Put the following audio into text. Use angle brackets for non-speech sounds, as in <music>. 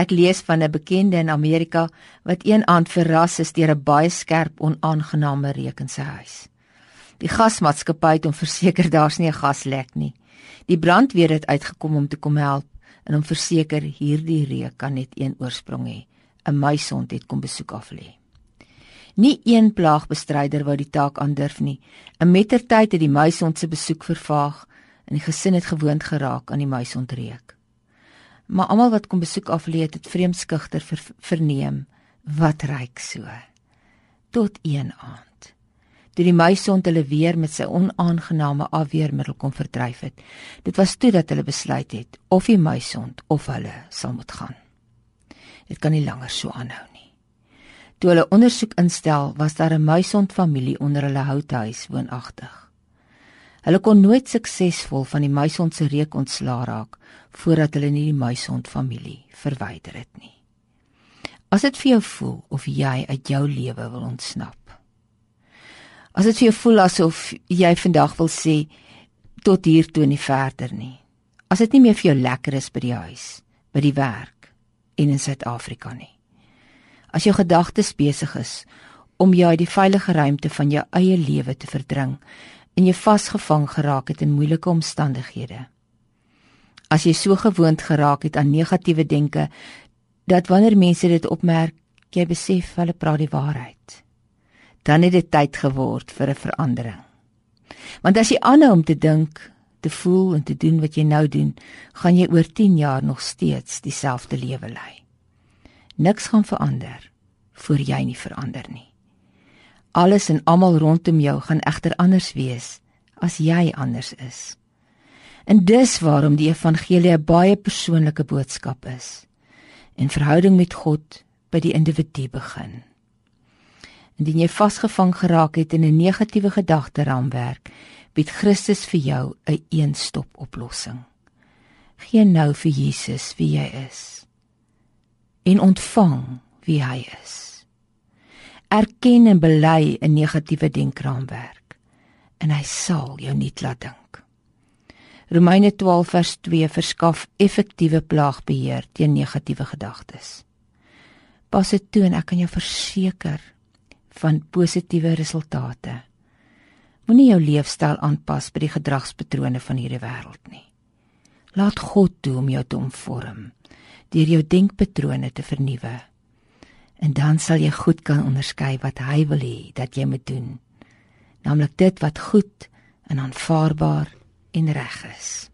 Ek lees van 'n bekende in Amerika wat een aand verras is deur 'n baie skerp onaangename reuk in sy huis. Die gasmaatskappy het hom verseker <laughs> daar's nie 'n gaslek nie. Die brandweer het uitgekom om te kom help en om verseker hierdie reuk kan net een oorsprong hê. 'n Muisond het kom besoek af lê. Nie een plaagbestryder wou die taak aandurf nie. 'n Mettertyd het die muisond se besoek vervaag en die gesin het gewoond geraak aan die muisondreuk. Maar almal wat kom besoek af lê het, het vreemdskugter ver, verneem wat ryk so. Tot een aand toe die muisond hulle weer met sy onaangename afweermiddel kom verdryf het. Dit was toe dat hulle besluit het of die muisond of hulle sal moet gaan. Dit kan nie langer so aanhou nie. Toe hulle ondersoek instel, was daar 'n muisond familie onder hulle houthuis woonagtig. Hulle kon nooit suksesvol van die muisond se reuk ontslaa raak voordat hulle nie die muisond familie verwyder het nie. As dit vir jou voel of jy uit jou lewe wil ontsnap, As dit vir jou voel asof jy vandag wil sê tot hier toe en nie verder nie. As dit nie meer vir jou lekker is by die huis, by die werk en in Suid-Afrika nie. As jou gedagtes besig is om jou uit die veilige ruimte van jou eie lewe te verdring en jy vasgevang geraak het in moeilike omstandighede. As jy so gewoond geraak het aan negatiewe denke dat wanneer mense dit opmerk, jy besef hulle praat die waarheid dan het dit tyd geword vir 'n verandering. Want as jy aanhou om te dink, te voel en te doen wat jy nou doen, gaan jy oor 10 jaar nog steeds dieselfde lewe lei. Niks gaan verander voor jy nie verander nie. Alles en almal rondom jou gaan egter anders wees as jy anders is. En dis waarom die evangelie 'n baie persoonlike boodskap is. En verhouding met God by die individu begin indien jy vasgevang geraak het in 'n negatiewe gedagteraamwerk, bied Christus vir jou 'n een eenstop oplossing. Gee nou vir Jesus wie jy is en ontvang wie hy is. Erken en bely 'n negatiewe denkraamwerk en hy sal jou nie laat dink. Romeine 12 vers 2 verskaf effektiewe plaagbeheer teen negatiewe gedagtes. Pas dit toe en ek kan jou verseker van positiewe resultate. Moenie jou leefstyl aanpas by die gedragspatrone van hierdie wêreld nie. Laat God toe om jou te omvorm, deur jou denkpatrone te vernuwe. En dan sal jy goed kan onderskei wat hy wil hê dat jy moet doen. Naamlik dit wat goed en aanvaarbaar en reg is.